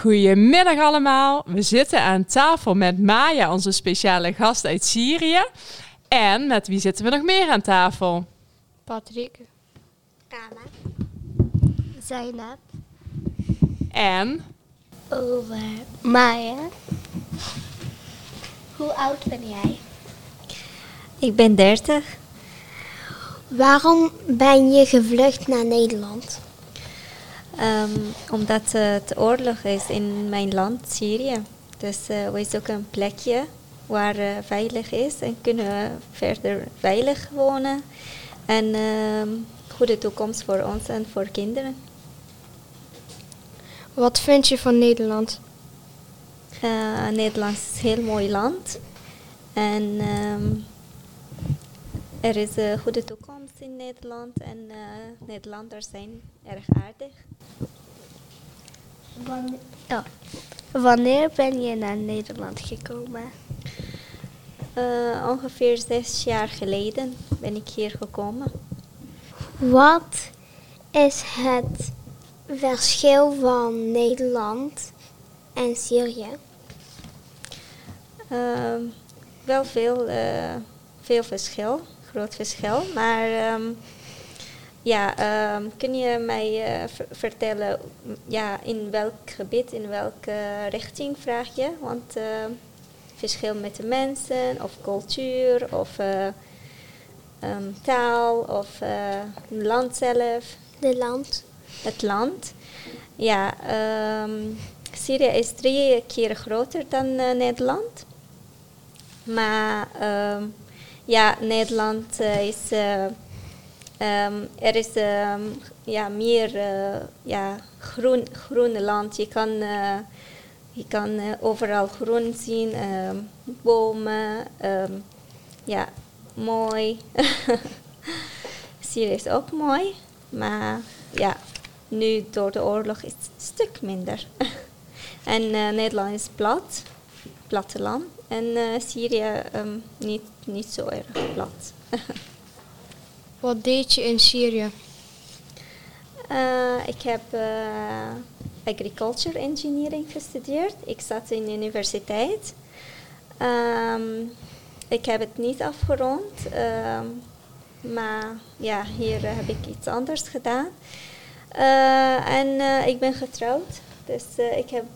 Goedemiddag allemaal. We zitten aan tafel met Maya, onze speciale gast uit Syrië. En met wie zitten we nog meer aan tafel? Patrick. Rama. Zainab. En Over Maya. Hoe oud ben jij? Ik ben 30. Waarom ben je gevlucht naar Nederland? Ehm, omdat het oorlog is in mijn land, Syrië. Dus eh, wij zoeken een plekje waar eh, veilig is en kunnen verder veilig wonen. En ehm, goede toekomst voor ons en voor kinderen. Wat vind je van Nederland? Eh, Nederland is een heel mooi land. En ehm, er is een goede toekomst in Nederland. En Nederlanders zijn erg aardig. Wanneer, oh. Wanneer ben je naar Nederland gekomen? Eh, ongeveer zes jaar geleden ben ik hier gekomen. Wat is het verschil van Nederland en Syrië? Ehm, wel veel, eh, veel verschil, groot verschil. Maar ehm, ja, ehm, kun je mij eh, ver- vertellen ja, in welk gebied, in welke richting vraag je? Want ehm, verschil met de mensen of cultuur of eh, ehm, taal of eh, het land zelf. De land. het land. Ja, ehm, Syrië is drie keer groter dan eh, Nederland. Maar ja, Nederland eh, is. Ehm, er is ehm, ja, meer eh, ja, groen, groene land. Je kan, eh, je kan eh, overal groen zien, ehm, bomen. ja, mooi. Syrië is ook mooi, maar ja, nu door de oorlog is het een stuk minder. en Nederland is plat, platteland. En Syrië niet, niet zo erg plat. Wat deed je in Syrië? Eh, ik heb eh, agriculture engineering gestudeerd. Ik zat in de universiteit. Ehm, ik heb het niet afgerond, ehm, maar ja, hier heb ik iets anders gedaan. Eh, en ik ben getrouwd. Dus ik heb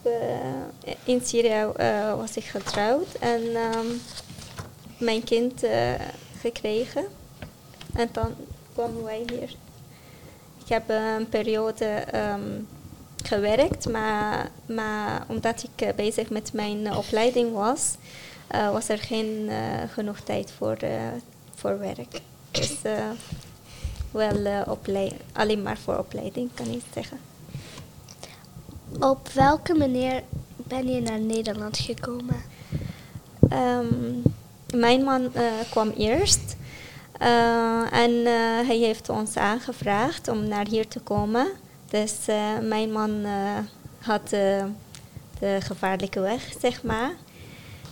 in Syrië was ik getrouwd en ehm, mijn kind gekregen. En dan kwamen wij hier. Ik heb eh, een periode ehm, gewerkt, maar, maar omdat ik eh, bezig met mijn eh, opleiding was, was er geen genoeg tijd voor, voor werk. Dus wel alleen maar voor opleiding kan ik zeggen. Op welke manier ben je naar Nederland gekomen? Ehm, mijn man kwam eerst en eh, hij heeft ons aangevraagd om naar hier te komen. Dus eh, mijn man eh, had eh, de gevaarlijke weg, zeg maar.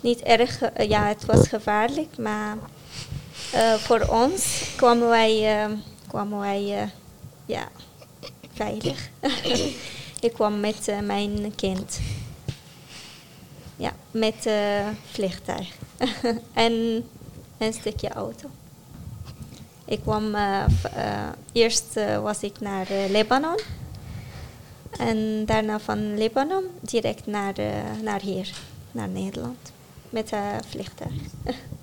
Niet erg, eh, ja, het was gevaarlijk, maar eh, voor ons kwamen wij, eh, kwamen wij eh, ja, veilig. Ik kwam met eh, mijn kind. Ja, met eh vliegtuig. en een stukje auto. Ik kwam, eh, eh, eerst eh, was ik naar Libanon. En daarna van Libanon direct naar, naar hier, naar Nederland. Met een vliegtuig.